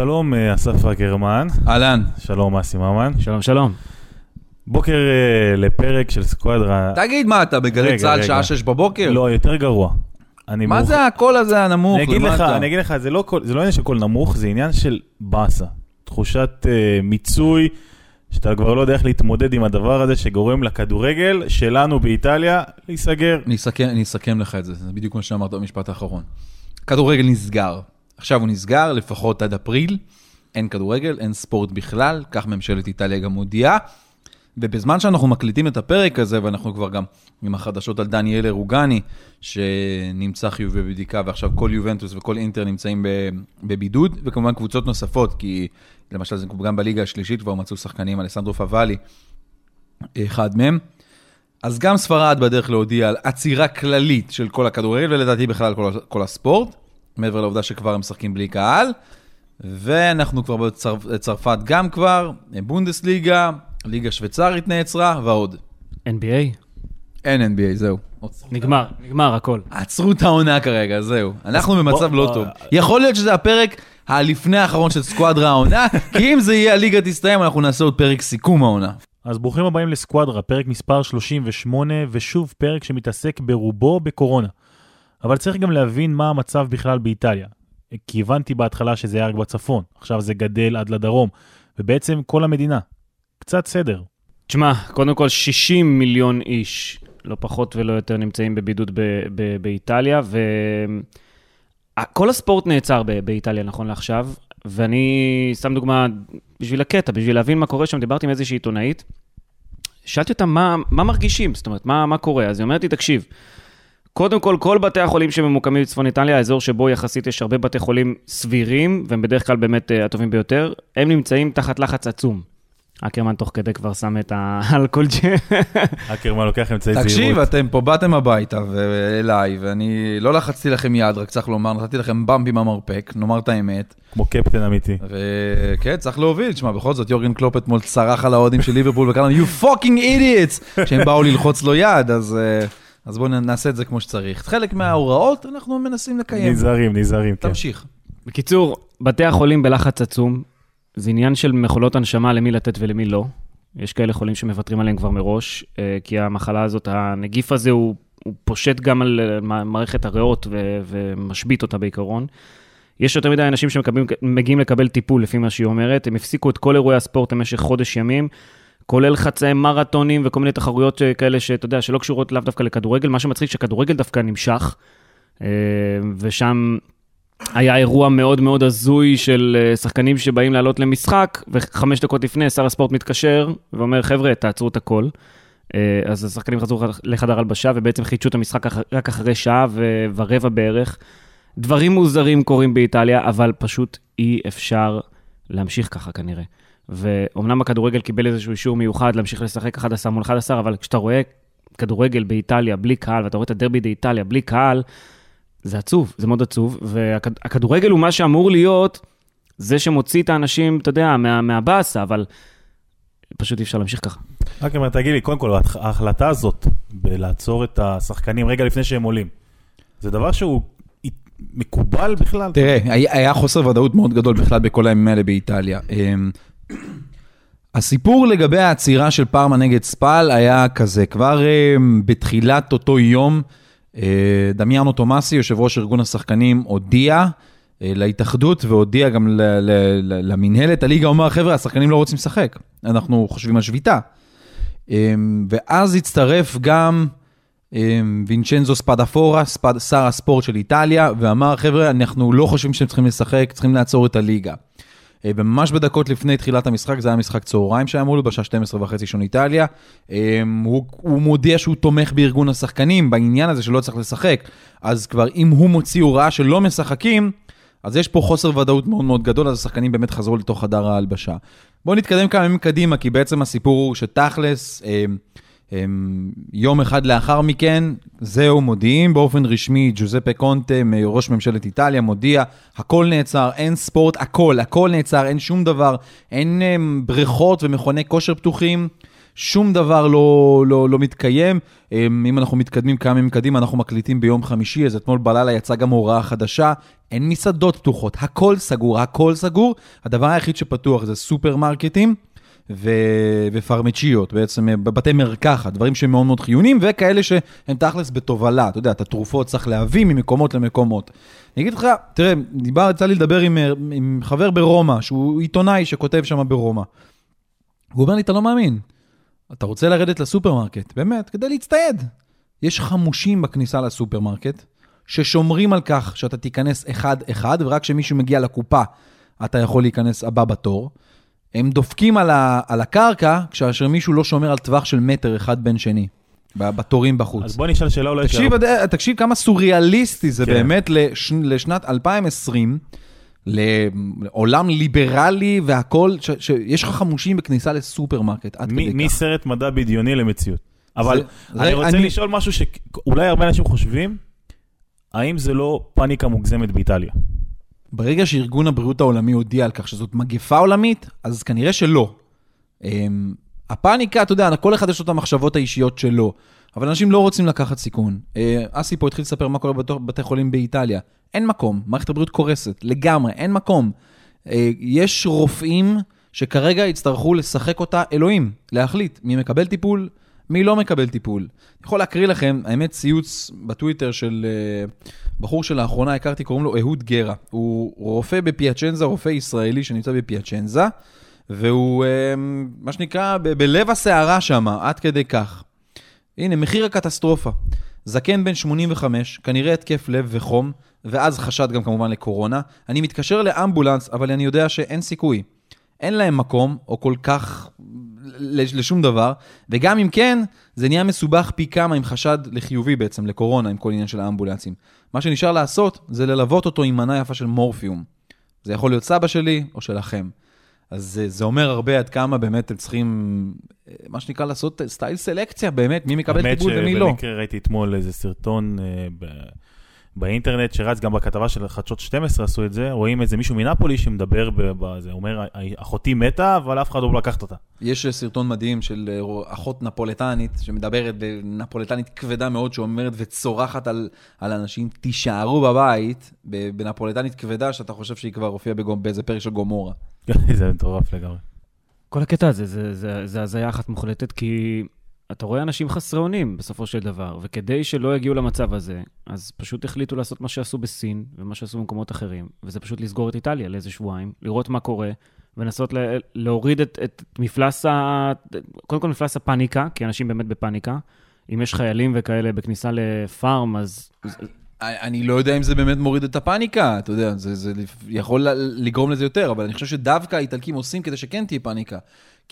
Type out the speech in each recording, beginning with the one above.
שלום, אה, אסף אקרמן. אהלן. שלום, אסי ממן. שלום, שלום. בוקר אה, לפרק של סקואדרה. תגיד, מה, אתה בגלי צה"ל. שעה שש בבוקר? לא, יותר גרוע. אני מה מאוח- זה הקול הזה הנמוך? אני אגיד לך? אני אגיד לך, זה לא קול- זה לא עניין של קול נמוך, זה עניין של באסה. תחושת אה, מיצוי, שאתה כבר לא יודע איך להתמודד עם הדבר הזה, שגורם לכדורגל שלנו באיטליה להיסגר. אני אסכם, אני אסכם לך את זה, זה בדיוק מה שאמרת במשפט האחרון. כדורגל נסגר. עכשיו הוא נסגר, לפחות עד אפריל. אין כדורגל, אין ספורט בכלל, כך ממשלת איטליה גם מודיעה. ובזמן שאנחנו מקליטים את הפרק הזה, ואנחנו כבר גם עם החדשות על דניאל רוגני, שנמצא חיובי בבדיקה, ועכשיו כל יובנטוס וכל אינטר נמצאים בבידוד, וכמובן קבוצות נוספות, כי למשל זה גם בליגה השלישית כבר מצאו שחקנים, אלסנדרו פאבלי, אחד מהם. אז גם ספרד בדרך להודיע על עצירה כללית של כל הכדורגל, ולדעתי בכלל כל, כל הספורט, מעבר לעובדה שכבר הם משחקים בלי קהל. ואנחנו כבר בצרפת גם כבר, בונדסליגה, ליגה שוויצרית נעצרה, ועוד. NBA? אין NBA, זהו. נגמר, נגמר הכל. עצרו את העונה כרגע, זהו. אנחנו במצב לא טוב. יכול להיות שזה הפרק הלפני האחרון של סקואדרה העונה, כי אם זה יהיה הליגה תסתיים, אנחנו נעשה עוד פרק סיכום העונה. אז ברוכים הבאים לסקואדרה, פרק מספר 38, ושוב פרק שמתעסק ברובו בקורונה. אבל צריך גם להבין מה המצב בכלל באיטליה. כי הבנתי בהתחלה שזה היה רק בצפון, עכשיו זה גדל עד לדרום, ובעצם כל המדינה. קצת סדר. תשמע, קודם כל 60 מיליון איש, לא פחות ולא יותר, נמצאים בבידוד ב- ב- באיטליה, וכל הספורט נעצר ב- באיטליה נכון לעכשיו, ואני שם דוגמה בשביל הקטע, בשביל להבין מה קורה שם, דיברתי עם איזושהי עיתונאית, שאלתי אותה מה, מה מרגישים, זאת אומרת, מה, מה קורה? אז היא אומרת לי, תקשיב, קודם כל, כל בתי החולים שממוקמים בצפון איטליה, האזור שבו יחסית יש הרבה בתי חולים סבירים, והם בדרך כלל באמת uh, הטובים ביותר, הם נמצאים תחת לחץ עצום. אקרמן תוך כדי כבר שם את האלכוהול ג'ל. אקרמן לוקח אמצעי זהירות. תקשיב, אתם פה באתם הביתה ואליי, ואני לא לחצתי לכם יד, רק צריך לומר, נתתי לכם במפ עם המרפק, נאמר את האמת. כמו קפטן אמיתי. וכן, צריך להוביל, תשמע, בכל זאת, יורגן קלופ אתמול צרח על האוהדים של ליברפול וקרא להם, you fucking idiots, שהם באו ללחוץ לו יד, אז, אה, אז בואו נעשה את זה כמו שצריך. חלק מההוראות אנחנו מנסים לקיים. נזהרים, נזהרים, כן. תמשיך. בקיצור, בתי החולים בלחץ עצום, זה עניין של מכולות הנשמה למי לתת ולמי לא. יש כאלה חולים שמוותרים עליהם כבר מראש, אה, כי המחלה הזאת, הנגיף הזה הוא, הוא פושט גם על אה, מערכת הריאות ו- ומשבית אותה בעיקרון. יש יותר מדי אנשים שמגיעים לקבל טיפול, לפי מה שהיא אומרת. הם הפסיקו את כל אירועי הספורט במשך חודש ימים, כולל חצאי מרתונים וכל מיני תחרויות אה, כאלה שאתה יודע, שלא קשורות לאו דווקא לכדורגל. מה שמצחיק שכדורגל דווקא נמשך, אה, ושם היה אירוע מאוד מאוד הזוי של אה, שחקנים שבאים לעלות למשחק, וחמש דקות לפני שר הספורט מתקשר ואומר, חבר'ה, תעצרו את הכל. אז השחקנים חזרו לחדר הלבשה ובעצם חידשו את המשחק רק אחרי שעה ורבע בערך. דברים מוזרים קורים באיטליה, אבל פשוט אי אפשר להמשיך ככה כנראה. ואומנם הכדורגל קיבל איזשהו אישור מיוחד להמשיך לשחק 11 מול 11, אבל כשאתה רואה כדורגל באיטליה בלי קהל, ואתה רואה את הדרבי באיטליה בלי קהל, זה עצוב, זה מאוד עצוב, והכדורגל הוא מה שאמור להיות זה שמוציא את האנשים, אתה יודע, מה, מהבאסה, אבל פשוט אי אפשר להמשיך ככה. אקרמן, תגיד לי, קודם כל, ההח- ההחלטה הזאת בלעצור את השחקנים רגע לפני שהם עולים, זה דבר שהוא מקובל בכלל? תראה, היה, היה חוסר ודאות מאוד גדול בכלל בכל הימים האלה באיטליה. הסיפור לגבי העצירה של פארמה נגד ספאל היה כזה, כבר אמ, בתחילת אותו יום, אה, דמיאנו תומאסי, יושב ראש ארגון השחקנים, הודיע אה, להתאחדות והודיע גם למינהלת הליגה, הוא אמר, חבר'ה, השחקנים לא רוצים לשחק, אנחנו חושבים על שביתה. ואז הצטרף גם וינצ'נזו ספדפורה, ספד, שר הספורט של איטליה, ואמר, חבר'ה, אנחנו לא חושבים שהם צריכים לשחק, צריכים לעצור את הליגה. אה, וממש בדקות לפני תחילת המשחק, זה היה משחק צהריים שהיה להיות בשעה 12 וחצי שעון איטליה. אמ, הוא, הוא מודיע שהוא תומך בארגון השחקנים, בעניין הזה שלא צריך לשחק. אז כבר אם הוא מוציא הוראה שלא משחקים, אז יש פה חוסר ודאות מאוד מאוד גדול, אז השחקנים באמת חזרו לתוך חדר ההלבשה. בואו נתקדם כמה ימים קדימה, כי בעצם הסיפור הוא שתכלס, אמ, יום אחד לאחר מכן, זהו, מודיעים באופן רשמי, ג'וזפה קונטה, ראש ממשלת איטליה, מודיע, הכל נעצר, אין ספורט, הכל, הכל נעצר, אין שום דבר, אין אמ, בריכות ומכוני כושר פתוחים. שום דבר לא, לא, לא מתקיים. אמ, אם אנחנו מתקדמים כמה ימים קדימה, אנחנו מקליטים ביום חמישי, אז אתמול בלילה יצאה גם הוראה חדשה, אין מסעדות פתוחות, הכל סגור, הכל סגור. הדבר היחיד שפתוח זה סופרמרקטים. ו- ופרמצ'יות, בעצם אה, בבתי מרקחת, דברים שהם מאוד מאוד חיוניים, וכאלה שהם תכלס בתובלה, אתה יודע, את התרופות צריך להביא ממקומות למקומות. אני אגיד לך, תראה, דיבר, יצא לי לדבר עם, אה, עם חבר ברומא, שהוא עיתונאי שכותב שם ברומא. הוא אומר לי, אתה לא מאמין, אתה רוצה לרדת לסופרמרקט, באמת, כדי להצטייד. יש חמושים בכניסה לסופרמרקט, ששומרים על כך שאתה תיכנס אחד-אחד, ורק כשמישהו מגיע לקופה, אתה יכול להיכנס הבא בתור. הם דופקים על, ה, על הקרקע, כאשר מישהו לא שומר על טווח של מטר אחד בין שני, בתורים בחוץ. אז בוא נשאל שאלה אולי... תקשיב, עד- תקשיב כמה סוריאליסטי זה כן. באמת לש, לשנת 2020, לעולם ליברלי והכול, שיש לך חמושים בכניסה לסופרמרקט, עד מ- כדי כך. מסרט מדע בדיוני למציאות. אבל זה- אני זה- רוצה אני- לשאול משהו שאולי הרבה אנשים חושבים, האם זה לא פאניקה מוגזמת באיטליה? ברגע שארגון הבריאות העולמי הודיע על כך שזאת מגפה עולמית, אז כנראה שלא. אמ, הפאניקה, אתה יודע, כל אחד יש לו את המחשבות האישיות שלו, אבל אנשים לא רוצים לקחת סיכון. אה, אסי פה התחיל לספר מה קורה בתוך בתי חולים באיטליה. אין מקום, מערכת הבריאות קורסת, לגמרי, אין מקום. אה, יש רופאים שכרגע יצטרכו לשחק אותה אלוהים, להחליט מי מקבל טיפול, מי לא מקבל טיפול. אני יכול להקריא לכם, האמת, ציוץ בטוויטר של אה, בחור שלאחרונה הכרתי, קוראים לו אהוד גרה. הוא רופא בפיאצ'נזה, רופא ישראלי שנמצא בפיאצ'נזה, והוא, אה, מה שנקרא, ב- בלב הסערה שם, עד כדי כך. הנה, מחיר הקטסטרופה. זקן בן 85, כנראה התקף לב וחום, ואז חשד גם כמובן לקורונה. אני מתקשר לאמבולנס, אבל אני יודע שאין סיכוי. אין להם מקום, או כל כך לשום דבר, וגם אם כן, זה נהיה מסובך פי כמה עם חשד לחיובי בעצם, לקורונה, עם כל עניין של האמבולנסים. מה שנשאר לעשות, זה ללוות אותו עם מנה יפה של מורפיום. זה יכול להיות סבא שלי או שלכם. אז זה, זה אומר הרבה עד כמה באמת הם צריכים, מה שנקרא, לעשות סטייל סלקציה, באמת, מי מקבל טיפול ומי לא. שבמקרה ראיתי אתמול איזה סרטון אה, ב- באינטרנט שרץ גם בכתבה של חדשות 12 עשו את זה, רואים איזה מישהו מנפולי שמדבר בזה, אומר, אחותי מתה, אבל אף אחד לא לקחת אותה. יש סרטון מדהים של אה, אחות נפולטנית, שמדברת בנפולטנית כבדה מאוד, שאומרת וצורחת על, על אנשים, תישארו בבית, בנפולטנית כבדה, שאתה חושב שהיא כבר הופיעה באיזה פרק של גומורה. זה מטורף לגמרי. כל הקטע הזה, זה- זה זה הזיה אחת מוחלטת, כי אתה רואה אנשים חסרי אונים בסופו של דבר, וכדי שלא יגיעו למצב הזה, אז פשוט החליטו לעשות מה שעשו בסין ומה שעשו במקומות אחרים, וזה פשוט לסגור את איטליה לאיזה שבועיים, לראות מה קורה, ולנסות להוריד את, את מפלס ה... קודם כל מפלס הפאניקה, כי אנשים באמת בפאניקה. אם יש חיילים וכאלה בכניסה לפארם, אז אני לא יודע אם זה באמת מוריד את הפאניקה, אתה יודע, זה, זה יכול לגרום לזה יותר, אבל אני חושב שדווקא האיטלקים עושים כדי שכן תהיה פאניקה.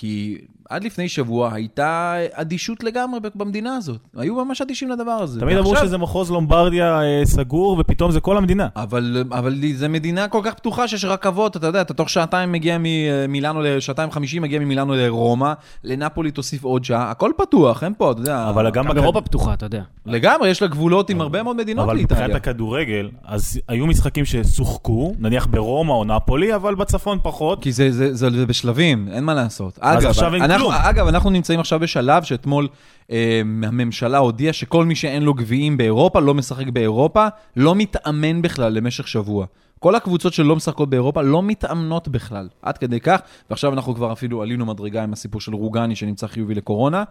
כי עד לפני שבוע הייתה אדישות לגמרי במדינה הזאת. היו ממש אדישים לדבר הזה. תמיד אמרו שזה מחוז לומברדיה אה, סגור, ופתאום זה כל המדינה. אבל, אבל זו מדינה כל כך פתוחה שיש רכבות, אתה יודע, אתה תוך שעתיים מגיע ממילאנו, לשעתיים חמישים מגיע ממילאנו לרומא, לנפולי תוסיף עוד שעה, הכל פתוח, אין פה, אתה יודע. אבל גם אירופה פתוחה, אתה יודע. לגמרי, יש לה גבולות עם הרבה מאוד מדינות אבל מבחינת לאיטליה. הכדורגל, אז היו משחקים ששוחקו, נניח ברומא או נפולי, אבל בצפון פחות. כי זה, זה, זה, זה בשלבים, אין מה לעשות. אז אגב, עכשיו אין אנחנו, כלום. אגב, אנחנו נמצאים עכשיו בשלב שאתמול אה, הממשלה הודיעה שכל מי שאין לו גביעים באירופה, לא משחק באירופה, לא מתאמן בכלל למשך שבוע. כל הקבוצות שלא משחקות באירופה לא מתאמנות בכלל, עד כדי כך, ועכשיו אנחנו כבר אפילו עלינו מדרגה עם הסיפור של רוגני שנמצא חיובי לקורונה.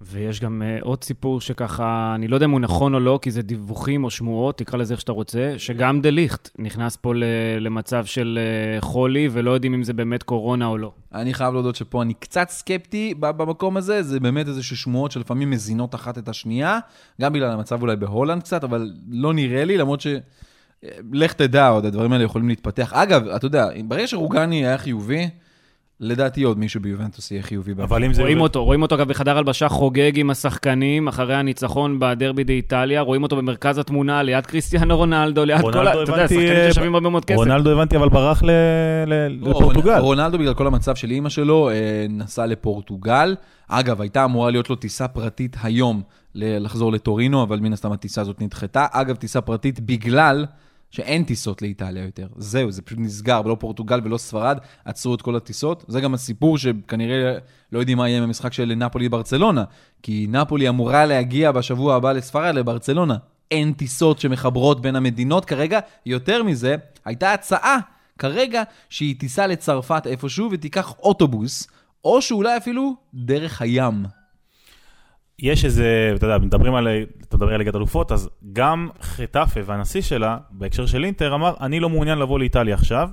ויש גם uh, עוד סיפור שככה, אני לא יודע אם הוא נכון או לא, כי זה דיווחים או שמועות, תקרא לזה איך שאתה רוצה, שגם דה ליכט נכנס פה ל- למצב של uh, חולי, ולא יודעים אם זה באמת קורונה או לא. אני חייב להודות שפה אני קצת סקפטי במקום הזה, זה באמת איזה שמועות שלפעמים מזינות אחת את השנייה, גם בגלל המצב אולי בהולנד קצת, אבל לא נראה לי, למרות ש... אה, לך תדע, עוד הדברים האלה יכולים להתפתח. אגב, אתה יודע, ברגע שרוגני היה חיובי, לדעתי עוד מישהו ביובנטוס יהיה חיובי. אבל אם זה... רואים אותו, רואים אותו אגב בחדר הלבשה חוגג עם השחקנים אחרי הניצחון בדרבי באיטליה, רואים אותו במרכז התמונה ליד קריסטיאנו רונלדו, ליד כל ה... אתה יודע, שחקנים אה, ששווים הרבה מאוד כסף. רונלדו הבנתי, אבל ברח לא, לפורטוגל. רונלדו, בגלל כל המצב של אימא שלו, אה, נסע לפורטוגל. אגב, הייתה אמורה להיות לו טיסה פרטית היום לחזור לטורינו, אבל מן הסתם הטיסה הזאת נדחתה. אגב, טיסה פרטית בגלל שאין טיסות לאיטליה יותר. זהו, זה פשוט נסגר, ולא פורטוגל ולא ספרד, עצרו את כל הטיסות. זה גם הסיפור שכנראה לא יודעים מה יהיה במשחק של נפולי-ברצלונה, כי נפולי אמורה להגיע בשבוע הבא לספרד, לברצלונה. אין טיסות שמחברות בין המדינות כרגע. יותר מזה, הייתה הצעה כרגע שהיא תיסע לצרפת איפשהו ותיקח אוטובוס, או שאולי אפילו דרך הים. יש איזה, אתה יודע, מדברים על, אתה מדבר על ליגת אלופות, אז גם חטאפה והנשיא שלה, בהקשר של אינטר, אמר, אני לא מעוניין לבוא לאיטליה עכשיו.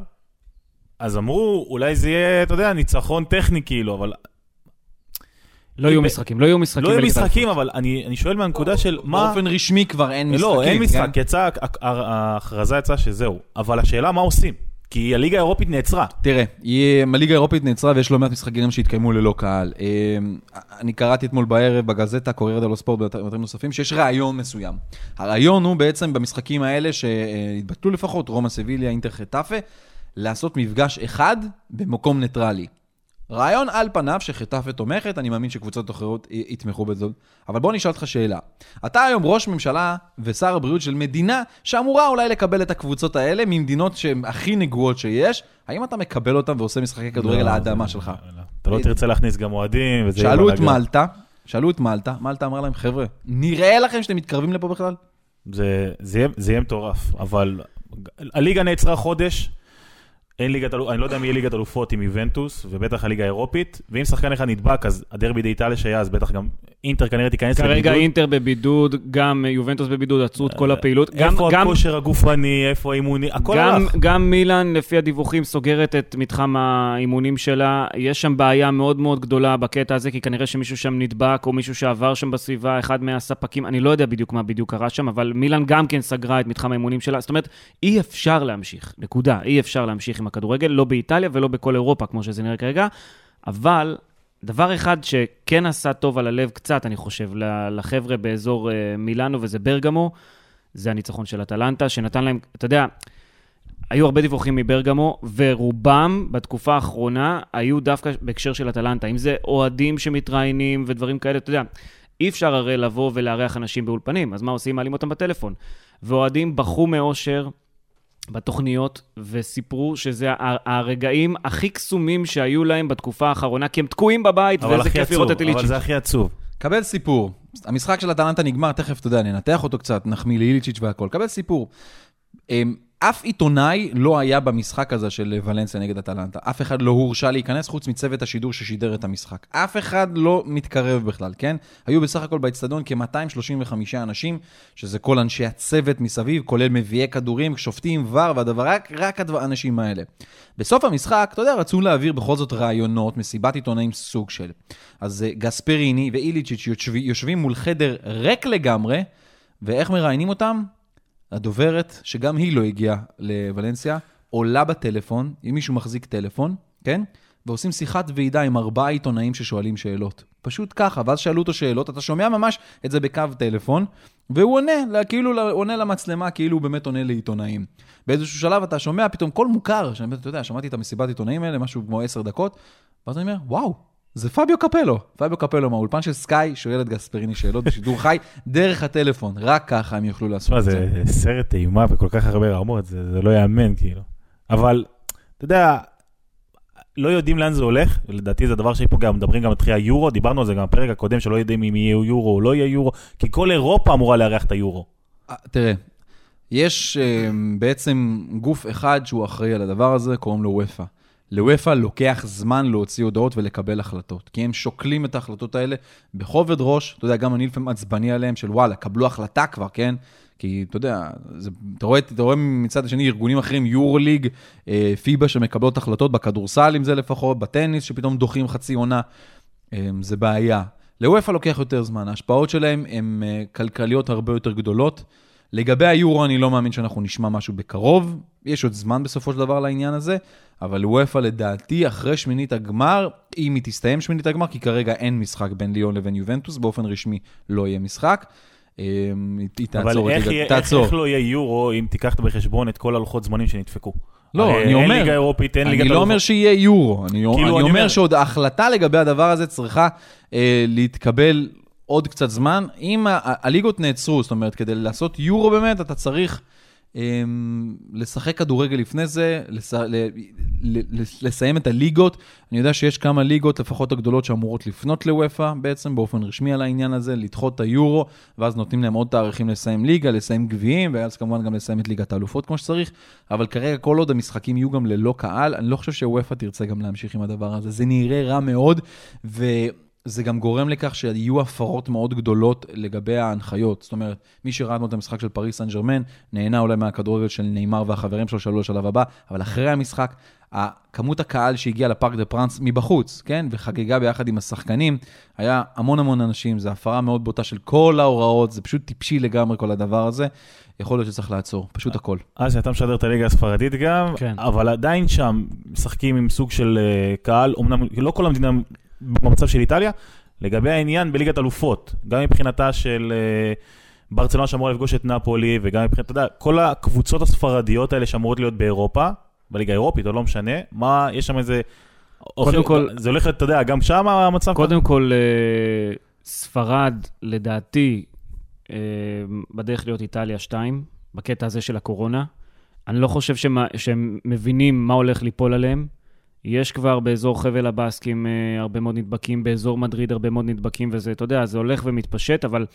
אז אמרו, אולי זה יהיה, אתה יודע, ניצחון טכני כאילו, אבל... לא יהיו משחקים, לא יהיו משחקים. לא יהיו משחקים. אבל אני, אני שואל מהנקודה של מה... באופן רשמי כבר אין משחקים. לא, אין משחק, כן? יצא, ההכרזה יצאה שזהו. אבל השאלה מה עושים? כי הליגה האירופית נעצרה. תראה, הליגה האירופית נעצרה ויש לא מעט משחקים שהתקיימו ללא קהל. אה, אני קראתי אתמול בערב בגזטה, קורר דלו ספורט ובאתרים נוספים, שיש רעיון מסוים. הרעיון הוא בעצם במשחקים האלה שהתבטלו לפחות, רומא סביליה, אינטר חטאפה, לעשות מפגש אחד במקום ניטרלי. רעיון על פניו שחטאפה תומכת, אני מאמין שקבוצות אחרות יתמכו בזה. אבל בוא נשאל אותך שאלה. אתה היום ראש ממשלה ושר הבריאות של מדינה שאמורה אולי לקבל את הקבוצות האלה ממדינות שהן הכי נגועות שיש, האם אתה מקבל אותן ועושה משחקי כדורגל לא, לאדמה זה- שלך? לא. אתה לא תרצה להכניס גם אוהדים, וזה... יהיה שאלו את. מלטה, שאלו את מלטה, מלטה אמר להם, חבר'ה, נראה לכם שאתם מתקרבים לפה בכלל? זה, זה, יהיה, זה יהיה מטורף, אבל הליגה נעצרה חודש, אין ליגת אלופות, אני לא יודע אם יהיה ליגת אלופות עם איבנטוס, ובטח הליגה האירופית, ואם שחקן אחד נדבק, אז הדרבי דיאטליה שהיה, אז בטח גם אינטר כנראה תיכנס כרגע לבידוד. אינטר בבידוד, גם יובנטוס בבידוד, עצרו את כל הפעילות. גם- איפה גם- הכושר הגופני, איפה האימוני, הכל גם, הלך. גם מילאן, לפי הדיווחים, סוגרת את מתחם האימונים שלה. יש שם בעיה מאוד מאוד גדולה בקטע הזה, כי כנראה שמישהו שם נדבק, או מישהו שעבר שם בסביבה, אחד מהספקים, אני לא יודע בדיוק מה בדיוק קרה שם, אבל מילאן גם כן סגרה את מתחם האימונים שלה. זאת אומרת, אי אפשר להמשיך, נקודה. אי אפשר להמשיך עם הכדורגל, לא באיטליה ולא בכל אירופה, כמו שזה נראה כרגע. אבל דבר אחד שכן עשה טוב על הלב קצת, אני חושב, לחבר'ה באזור אה, מילאנו, וזה ברגמו, זה הניצחון של אטלנטה, שנתן להם, אתה יודע, היו הרבה דיווחים מברגמו, ורובם בתקופה האחרונה היו דווקא בהקשר של אטלנטה. אם זה אוהדים שמתראיינים ודברים כאלה, אתה יודע, אי אפשר הרי לבוא ולארח אנשים באולפנים, אז מה עושים? מעלים אותם בטלפון. ואוהדים בכו מאושר בתוכניות, וסיפרו שזה הרגעים הכי קסומים שהיו להם בתקופה האחרונה, כי הם תקועים בבית, הכי כיף לראות את איליצ'יץ'. אבל זה הכי עצוב. קבל סיפור. המשחק של אטלנטה נגמר, תכף, אתה יודע, ננתח אותו קצת, נחמיא לאיליצ'יץ' והכל. קבל סיפור. אמ, אף עיתונאי לא היה במשחק הזה של ולנסיה נגד אטלנטה. אף אחד לא הורשה להיכנס חוץ מצוות השידור ששידר את המשחק. אף אחד לא מתקרב בכלל, כן? היו בסך הכל באצטדיון כ-235 אנשים, שזה כל אנשי הצוות מסביב, כולל מביאי כדורים, שופטים, ור, והדבר, רק, רק האנשים האלה. בסוף המשחק, אתה יודע, רצו להעביר בכל זאת רעיונות, מסיבת עיתונאים סוג של. אז אה, גספריני ואיליצ'יץ' יושבי- יושבים מול חדר ריק לגמרי, ואיך מראיינים אותם? הדוברת, שגם היא לא הגיעה לוולנסיה, עולה בטלפון, אם מישהו מחזיק טלפון, כן? ועושים שיחת ועידה עם ארבעה עיתונאים ששואלים שאלות. פשוט ככה, ואז שאלו אותו שאלות, אתה שומע ממש את זה בקו טלפון, והוא עונה, כאילו עונה למצלמה, כאילו הוא באמת עונה לעיתונאים. באיזשהו שלב אתה שומע פתאום קול מוכר, שאני אתה יודע, שמעתי את המסיבת עיתונאים האלה, משהו כמו עשר דקות, ואז אני אומר, וואו, זה פביו קפלו. פביו קפלו מהאולפן של סקאי שואל את גספריני שאלות בשידור חי דרך הטלפון. רק ככה הם יוכלו לעשות את זה. זה סרט אימה בכל כך הרבה רמות, זה, זה לא ייאמן כאילו. אבל, אתה יודע, לא יודעים לאן זה הולך, לדעתי זה דבר שפה גם מדברים גם על תחילה יורו, דיברנו על זה גם בפרק הקודם, שלא יודעים אם יהיה יורו או לא יהיה יורו, כי כל אירופה אמורה לארח את היורו. אה, תראה, יש אה, בעצם גוף אחד שהוא אחראי על הדבר הזה, קוראים לו וופא. לוופא לוקח זמן להוציא הודעות ולקבל החלטות, כי הם שוקלים את ההחלטות האלה בכובד ראש, אתה יודע, גם אני לפעמים עצבני עליהם, של וואלה, קבלו החלטה כבר, כן? כי אתה יודע, זה, אתה, רואה, אתה רואה מצד השני ארגונים אחרים, יורו ליג, אה, פיבה שמקבלות החלטות בכדורסל, אם זה לפחות, בטניס, שפתאום דוחים חצי עונה, אה, זה בעיה. לוופא לוקח יותר זמן, ההשפעות שלהם הן אה, כלכליות הרבה יותר גדולות. לגבי היורו, אני לא מאמין שאנחנו נשמע משהו בקרוב, יש עוד זמן בסופו של דבר לעניין הזה, אבל וופא לדעתי, אחרי שמינית הגמר, אם היא תסתיים שמינית הגמר, כי כרגע אין משחק בין ליון לבין יובנטוס, באופן רשמי לא יהיה משחק. אה, היא היא אבל תעצור, איך, יהיה- ליגה- איך, תעצור. איך לא יהיה יורו אם תיקח בחשבון את כל הלוחות זמנים שנדפקו? לא, אני אין אומר- ליגה אירופית, אין ליגת אני לא אומר. שיהיה יורו, אני, כאילו, אני אני אומר אומר- שעוד ההחלטה לגבי הדבר הזה צריכה אה, להתקבל עוד קצת זמן. אם הליגות נעצרו, זאת אומרת, כדי לעשות יורו באמת, אתה צריך אמ, לשחק כדורגל לפני זה, לס... ל... לסיים את הליגות. אני יודע שיש כמה ליגות, לפחות הגדולות, שאמורות לפנות לוופא בעצם, באופן רשמי על העניין הזה, לדחות את היורו, ואז נותנים להם עוד תאריכים לסיים ליגה, לסיים גביעים, ואז כמובן גם לסיים את ליגת האלופות כמו שצריך. אבל כרגע, כל עוד המשחקים יהיו גם ללא קהל, אני לא חושב שוופא תרצה גם להמשיך עם הדבר הזה. זה נראה רע מאוד, ו... זה גם גורם לכך שיהיו הפרות מאוד גדולות לגבי ההנחיות. זאת אומרת, מי שראה את המשחק של פריס סן ג'רמן, נהנה אולי מהכדורגל של נאמר והחברים שלו שעלו לשלב הבא, אבל אחרי המשחק, כמות הקהל שהגיע לפארק דה פרנס מבחוץ, כן, וחגגה ביחד עם השחקנים, היה המון המון אנשים, זו הפרה מאוד בוטה של כל ההוראות, זה פשוט טיפשי לגמרי כל הדבר הזה. יכול להיות שצריך לעצור, פשוט הכל. אז אתה משדר את הליגה הספרדית גם, כן. אבל עדיין שם משחקים עם סוג של uh, קהל, אמנם לא כל המדינה במצב של איטליה, לגבי העניין בליגת אלופות, גם מבחינתה של uh, ברצלונה שאמורה לפגוש את נפולי, וגם מבחינת, אתה יודע, כל הקבוצות הספרדיות האלה שאמורות להיות באירופה, בליגה האירופית, או לא משנה, מה, יש שם איזה... קודם כל... זה הולך, אתה יודע, גם שם המצב... קודם כל, uh, ספרד, לדעתי, uh, בדרך להיות איטליה 2, בקטע הזה של הקורונה. אני לא חושב שהם מבינים מה הולך ליפול עליהם. יש כבר באזור חבל הבאסקים אה, הרבה מאוד נדבקים, באזור מדריד הרבה מאוד נדבקים, וזה, אתה יודע, זה הולך ומתפשט, אבל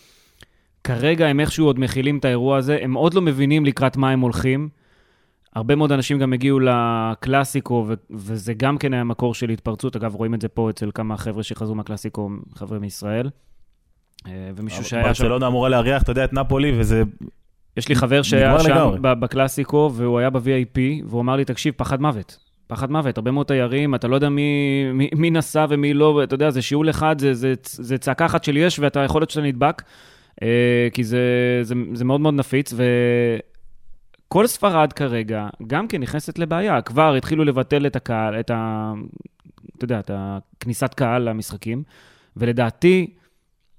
כרגע הם איכשהו עוד מכילים את האירוע הזה, הם עוד לא מבינים לקראת מה הם הולכים. הרבה מאוד אנשים גם הגיעו לקלאסיקו, ו- וזה גם כן היה מקור של התפרצות. אגב, רואים את זה פה אצל כמה חבר'ה שחזרו מהקלאסיקו, חבר'ה מישראל. אה, ומישהו שהיה שם... ברצלונה אמורה לארח, אתה יודע, את נפולי, וזה... יש לי חבר שהיה שם בקלאסיקו, והוא היה ב-VIP, והוא אמר לי, תקשיב, פחד מוות. פחד מוות, הרבה מאוד תיירים, אתה לא יודע מי, מי, מי נסע ומי לא, אתה יודע, זה שיעול אחד, זה, זה, זה צעקה אחת של יש, ואתה יכול להיות שאתה נדבק, אה, כי זה, זה, זה מאוד מאוד נפיץ, וכל ספרד כרגע גם כן נכנסת לבעיה. כבר התחילו לבטל את הקהל, את ה... אתה יודע, את הכניסת קהל למשחקים, ולדעתי,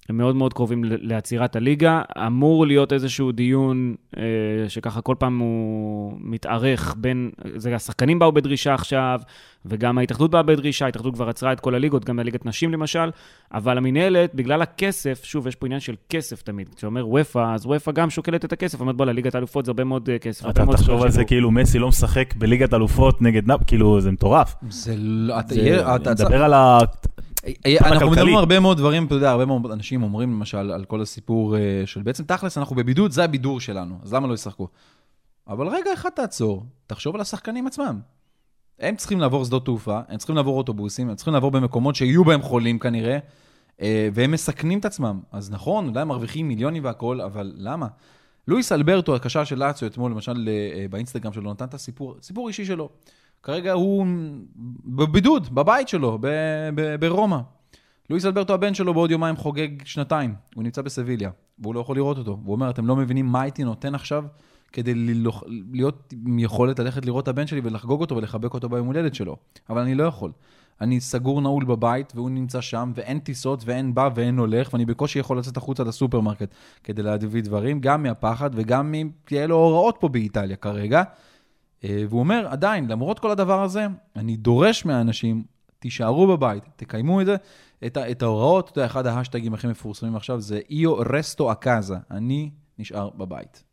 הם מאוד מאוד קרובים לעצירת הליגה. אמור להיות איזשהו דיון אה, שככה כל פעם הוא מתארך בין, זה השחקנים באו בדרישה עכשיו, וגם ההתאחדות באה בדרישה, ההתאחדות כבר עצרה את כל הליגות, גם בליגת נשים למשל, אבל המינהלת, בגלל הכסף, שוב, יש פה עניין של כסף תמיד. כשאומר וופא, אז וופא גם שוקלת את הכסף, אומרת, בוא, לליגת האלופות זה הרבה מאוד אה, כסף. אתה תחשוב על זה כאילו מסי לא משחק בליגת אלופות נגד נאפ, כאילו, זה מטורף. זה לא, אתה מדבר על ה... אנחנו מדברים הרבה מאוד דברים, אתה יודע, הרבה מאוד אנשים אומרים למשל על כל הסיפור אה, של בעצם תכלס, אנחנו בבידוד, זה הבידור שלנו, אז למה לא ישחקו? אבל רגע אחד תעצור, תחשוב על השחקנים עצמם. הם צריכים לעבור שדות תעופה, הם צריכים לעבור אוטובוסים, הם צריכים לעבור במקומות שיהיו בהם חולים כנראה, אה, והם מסכנים את עצמם. אז נכון, אולי הם מרוויחים מיליונים והכול, אבל למה? לואיס אלברטו, הקשר של לאציו אתמול, למשל אה, באינסטגרם שלו, נתן את הסיפור, סיפור אישי שלו. כרגע הוא בבידוד, בבית שלו, ברומא. לואיס אלברטו הבן שלו בעוד יומיים חוגג שנתיים, הוא נמצא בסביליה, והוא לא יכול לראות אותו. הוא אומר, אתם לא מבינים מה הייתי נותן עכשיו כדי להיות עם יכולת ללכת לראות את הבן שלי ולחגוג אותו ולחבק אותו ביום הולדת שלו. אבל אני לא יכול. אני סגור נעול בבית, והוא נמצא שם, ואין טיסות, ואין בא ואין הולך, ואני בקושי יכול לצאת החוצה לסופרמרקט כדי להביא דברים, גם מהפחד וגם כי אלו הוראות פה באיטליה כרגע. אה, והוא אומר, עדיין, למרות כל הדבר הזה, אני דורש מהאנשים, תישארו בבית, תקיימו את זה, את, את ההוראות, אתה יודע, אחד ההשטגים הכי מפורסמים עכשיו זה איו רסטו אקאזה, אני נשאר בבית.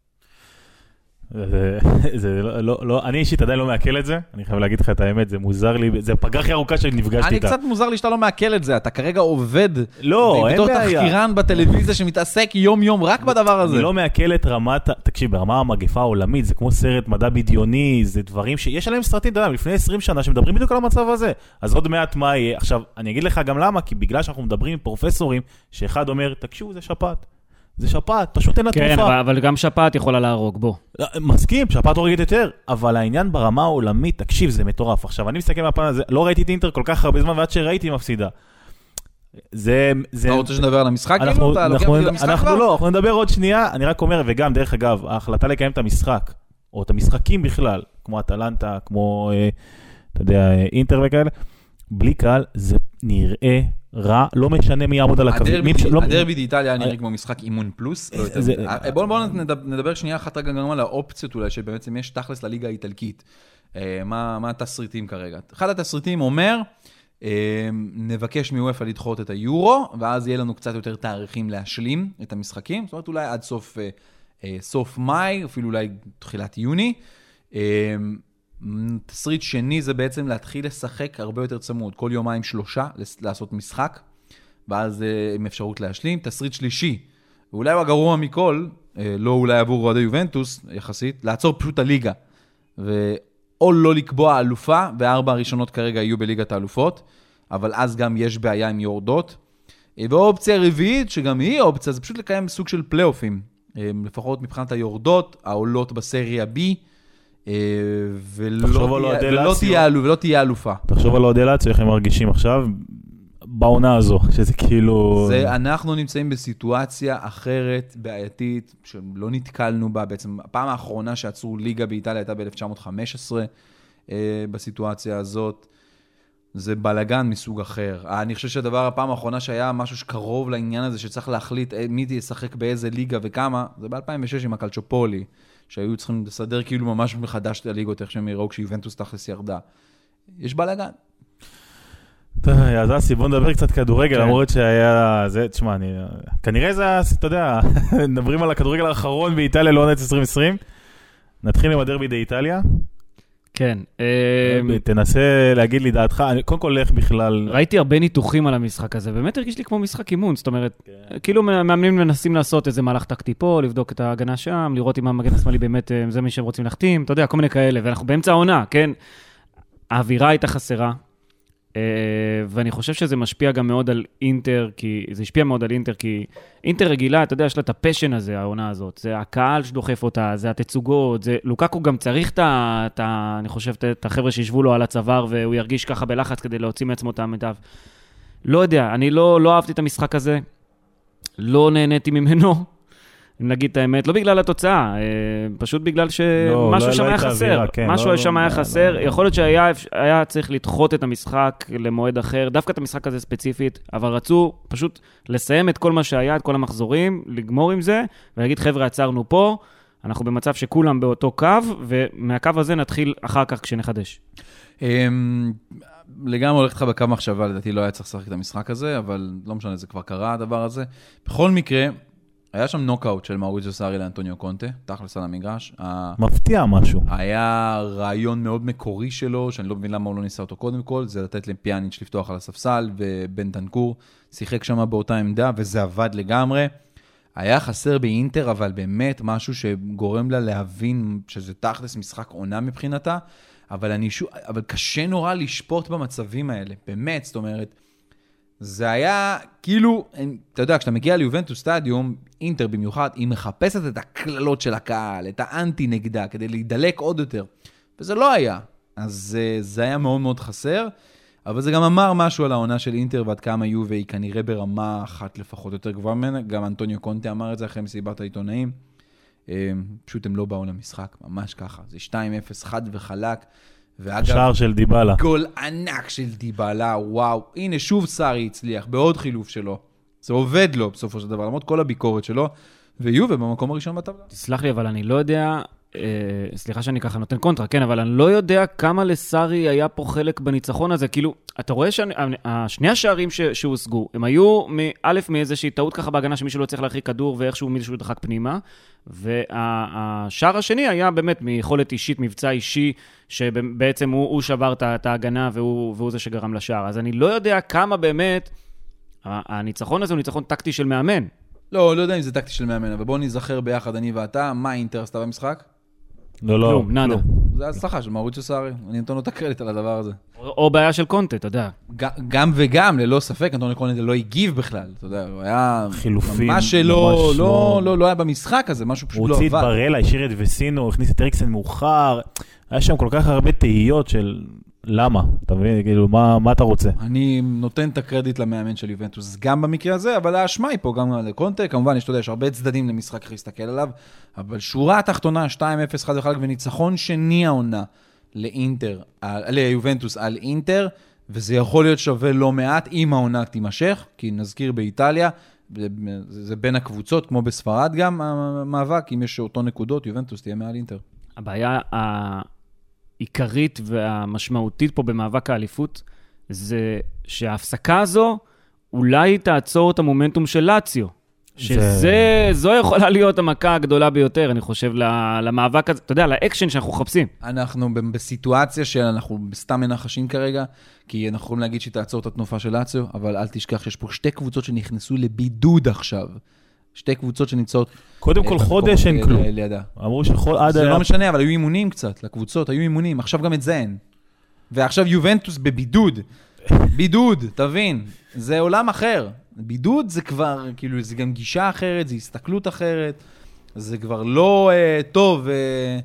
זה, זה לא, לא, לא, אני אישית עדיין לא מעכל את זה, אני חייב להגיד לך את האמת, זה מוזר לי, זה הפגרה הכי ארוכה שנפגשתי איתה. אני קצת מוזר לי שאתה לא מעכל את זה, אתה כרגע עובד, לא, אין בעיה. בתור תחקירן בטלוויזיה שמתעסק יום-יום רק בדבר הזה. אני לא מעכל את רמת, תקשיב, ברמה המגפה העולמית, זה כמו סרט מדע בדיוני, זה דברים שיש עליהם סרטים, אתה יודע, לפני 20 שנה שמדברים בדיוק על המצב הזה, אז עוד מעט מה יהיה. עכשיו, אני אגיד לך גם למה, כי בגלל שאנחנו מדברים עם פרופסורים, שאחד אומר, תקשיבו, זה שפעת. זה שפעת, פשוט אין לה תרופה. כן, אבל, אבל גם שפעת יכולה להרוג, בוא. לא, מסכים, שפעת הורגת יותר, אבל העניין ברמה העולמית, תקשיב, זה מטורף. עכשיו, אני מסתכל מהפן הזה, לא ראיתי את אינטר כל כך הרבה זמן, ועד שראיתי היא מפסידה. זה... זה... אתה רוצה שנדבר על המשחק? אנחנו, כאילו? אנחנו, לוקח אנחנו, אנחנו לא, אנחנו נדבר עוד שנייה, אני רק אומר, וגם, דרך אגב, ההחלטה לקיים את המשחק, או את המשחקים בכלל, כמו אטלנטה, כמו, אה, אתה יודע, אינטר וכאלה, בלי קהל, זה נראה רע, לא משנה מי יעמוד על הקווים. הדרבי באיטליה היה נראה כמו משחק אימון פלוס. בואו נדבר שנייה אחת רגע גם על האופציות אולי, שבעצם יש תכלס לליגה האיטלקית. אה, מה התסריטים כרגע? אחד התסריטים אומר, אה, נבקש מוופא לדחות את היורו, ואז יהיה לנו קצת יותר תאריכים להשלים את המשחקים. זאת אומרת, אולי עד אה, סוף מאי, אפילו אולי תחילת יוני. תסריט שני זה בעצם להתחיל לשחק הרבה יותר צמוד, כל יומיים שלושה לעשות משחק, ואז אה, עם אפשרות להשלים. תסריט שלישי, ואולי הוא הגרוע מכל, אה, לא אולי עבור אוהדי יובנטוס יחסית, לעצור פשוט הליגה. או לא לקבוע אלופה, וארבע הראשונות כרגע יהיו בליגת האלופות, אבל אז גם יש בעיה עם יורדות. אה, ואופציה רביעית, שגם היא אופציה, זה פשוט לקיים סוג של פלייאופים. לפחות מבחינת היורדות, העולות בסריה B, ולא תהיה, ולא, תהיה, אלופה. תחשוב על אוהדי לאציו, איך הם מרגישים עכשיו, בעונה הזו, שזה כאילו... זה, אנחנו נמצאים בסיטואציה אחרת, בעייתית, שלא נתקלנו בה. בעצם הפעם האחרונה שעצרו ליגה באיטליה הייתה ב-1915 אה, בסיטואציה הזאת. זה בלאגן מסוג אחר. אני חושב שהדבר, הפעם האחרונה שהיה משהו שקרוב לעניין הזה, שצריך להחליט אה, מי ישחק באיזה ליגה וכמה, זה ב-2006 עם הקלצ'ופולי, שהיו צריכים לסדר כאילו ממש מחדש את הליגות, איך שהם יראו כשיובנטוס תכלס ירדה. יש בלאגן. אז אסי, בוא נדבר קצת כדורגל, כן. למרות שהיה... זה, תשמע, אני... כנראה זה, אתה יודע, מדברים על הכדורגל האחרון באיטליה לעונת 2020. נתחיל עם הדרבי דה איטליה. כן. אמ, תנסה להגיד לי דעתך, קודם כל איך בכלל... ראיתי הרבה ניתוחים על המשחק הזה, באמת הרגיש לי כמו משחק אימון, זאת אומרת, כן. כאילו מאמנים מנסים לעשות איזה מהלך טקטי פה, לבדוק את ההגנה שם, לראות אם המגן השמאלי באמת, אה, זה מי שהם רוצים להחתים, אתה יודע, כל מיני כאלה, ואנחנו באמצע העונה, כן? האווירה הייתה חסרה, ואני חושב שזה משפיע גם מאוד על אינטר, כי זה השפיע מאוד על אינטר, כי אינטר רגילה, אתה יודע, יש לה את הפשן הזה, העונה הזאת. זה הקהל שדוחף אותה, זה התצוגות, זה... לוקקו גם צריך את ה... את ה אני חושב, את החבר'ה שישבו לו על הצוואר, והוא ירגיש ככה בלחץ כדי להוציא מעצמו את המיטב. לא יודע, אני לא, לא אהבתי את המשחק הזה, לא נהניתי ממנו. אם נגיד את האמת, לא בגלל התוצאה, אה, פשוט בגלל שמשהו לא, לא, שם לא היה חסר. אווירה, כן, משהו לא, שם לא, היה לא, חסר. לא, יכול להיות שהיה צריך לדחות את המשחק למועד אחר, דווקא את המשחק הזה ספציפית, אבל רצו פשוט לסיים את כל מה שהיה, את כל המחזורים, לגמור עם זה, ולהגיד, חבר'ה, עצרנו פה, אנחנו במצב שכולם באותו קו, ומהקו הזה נתחיל אחר כך כשנחדש. אמ, לגמרי הולך לך בקו מחשבה, לדעתי לא היה צריך לשחק את המשחק הזה, אבל לא משנה, זה כבר קרה הדבר הזה. בכל מקרה, היה שם נוקאוט של מאוריציו סארי לאנטוניו קונטה, תכלס על המגרש. מפתיע משהו. היה רעיון מאוד מקורי שלו, שאני לא מבין למה הוא לא ניסה אותו קודם כל, זה לתת לפיאניץ' לפתוח על הספסל, ובן דנקור שיחק שם באותה עמדה, וזה עבד לגמרי. היה חסר באינטר, אבל באמת משהו שגורם לה להבין שזה תכלס משחק עונה מבחינתה, אבל, אני אבל קשה נורא לשפוט במצבים האלה, באמת, זאת אומרת... זה היה כאילו, אתה יודע, כשאתה מגיע ליובנטוס סטדיום, אינטר במיוחד, היא מחפשת את הקללות של הקהל, את האנטי נגדה, כדי להידלק עוד יותר. וזה לא היה. אז uh, זה היה מאוד מאוד חסר, אבל זה גם אמר משהו על העונה של אינטר ועד כמה יובה היא כנראה ברמה אחת לפחות יותר גבוהה ממנה. גם אנטוניו קונטה אמר את זה אחרי מסיבת העיתונאים. Uh, פשוט הם לא באו למשחק, ממש ככה. זה 2-0 חד וחלק. ואגב, שער של דיבלה. גול ענק של דיבלה, וואו. הנה, שוב סארי הצליח, בעוד חילוף שלו. זה עובד לו בסופו של דבר, למרות כל הביקורת שלו. ויובה במקום הראשון בטבלה. תסלח לי, אבל אני לא יודע, סליחה שאני ככה נותן קונטרה, כן, אבל אני לא יודע כמה לסארי היה פה חלק בניצחון הזה. כאילו, אתה רואה ששני השערים שהושגו, הם היו, א', מאיזושהי טעות ככה בהגנה שמישהו לא צריך להרחיק כדור ואיכשהו מישהו דחק פנימה, והשער השני היה באמת מיכולת אישית, מבצע אישי, שבעצם הוא, הוא שבר את ההגנה והוא, והוא זה שגרם לשער. אז אני לא יודע כמה באמת... הניצחון הזה הוא ניצחון טקטי של מאמן. לא, לא יודע אם זה טקטי של מאמן, אבל בואו נזכר ביחד, אני ואתה, מה אינטר עשתה במשחק? לא, לא. כלום, נאדה. זה הצלחה של מרוציו סארי, אני נותן לו את הקרדיט על הדבר הזה. או בעיה של קונטה, אתה יודע. גם וגם, ללא ספק, אנטוני קונטה לא הגיב בכלל, אתה יודע, הוא היה... חילופים, ממש לא, לא, לא, לא היה במשחק הזה, משהו פשוט לא עבד. הוא הוציא את ברלה, השאיר את וסינו, הכניס את אריקסן מאוחר, היה שם כל כך הרבה תהיות של למה? אתה מבין? כאילו, מה, מה אתה רוצה? אני נותן את הקרדיט למאמן של יובנטוס גם במקרה הזה, אבל האשמה היא פה גם לקונטה. כמובן, יש, אתה יודע, יש הרבה צדדים למשחק איך להסתכל עליו, אבל שורה התחתונה, 2-0 חד וחלק, וניצחון שני העונה לאינטר, ליובנטוס על אינטר, וזה יכול להיות שווה לא מעט אם העונה תימשך, כי נזכיר באיטליה, זה בין הקבוצות, כמו בספרד גם, המאבק, אם יש אותו נקודות, יובנטוס תהיה מעל אינטר. הבעיה העיקרית והמשמעותית פה במאבק האליפות, זה שההפסקה הזו אולי תעצור את המומנטום של לאציו. שזו יכולה להיות המכה הגדולה ביותר, אני חושב, ל- למאבק הזה, אתה יודע, לאקשן שאנחנו מחפשים. אנחנו ב- בסיטואציה שאנחנו סתם מנחשים כרגע, כי אנחנו יכולים להגיד שהיא תעצור את התנופה של לאציו, אבל אל תשכח שיש פה שתי קבוצות שנכנסו לבידוד עכשיו. שתי קבוצות שנמצאות... קודם אה, כל חודש אין כלום. לידה. אמרו שעד... זה לא משנה, אבל היו אימונים קצת לקבוצות, היו אימונים, עכשיו גם את זה אין. ועכשיו יובנטוס בבידוד. בידוד, תבין, זה עולם אחר. בידוד זה כבר, כאילו, זה גם גישה אחרת, זה הסתכלות אחרת, זה כבר לא אה, טוב, אה,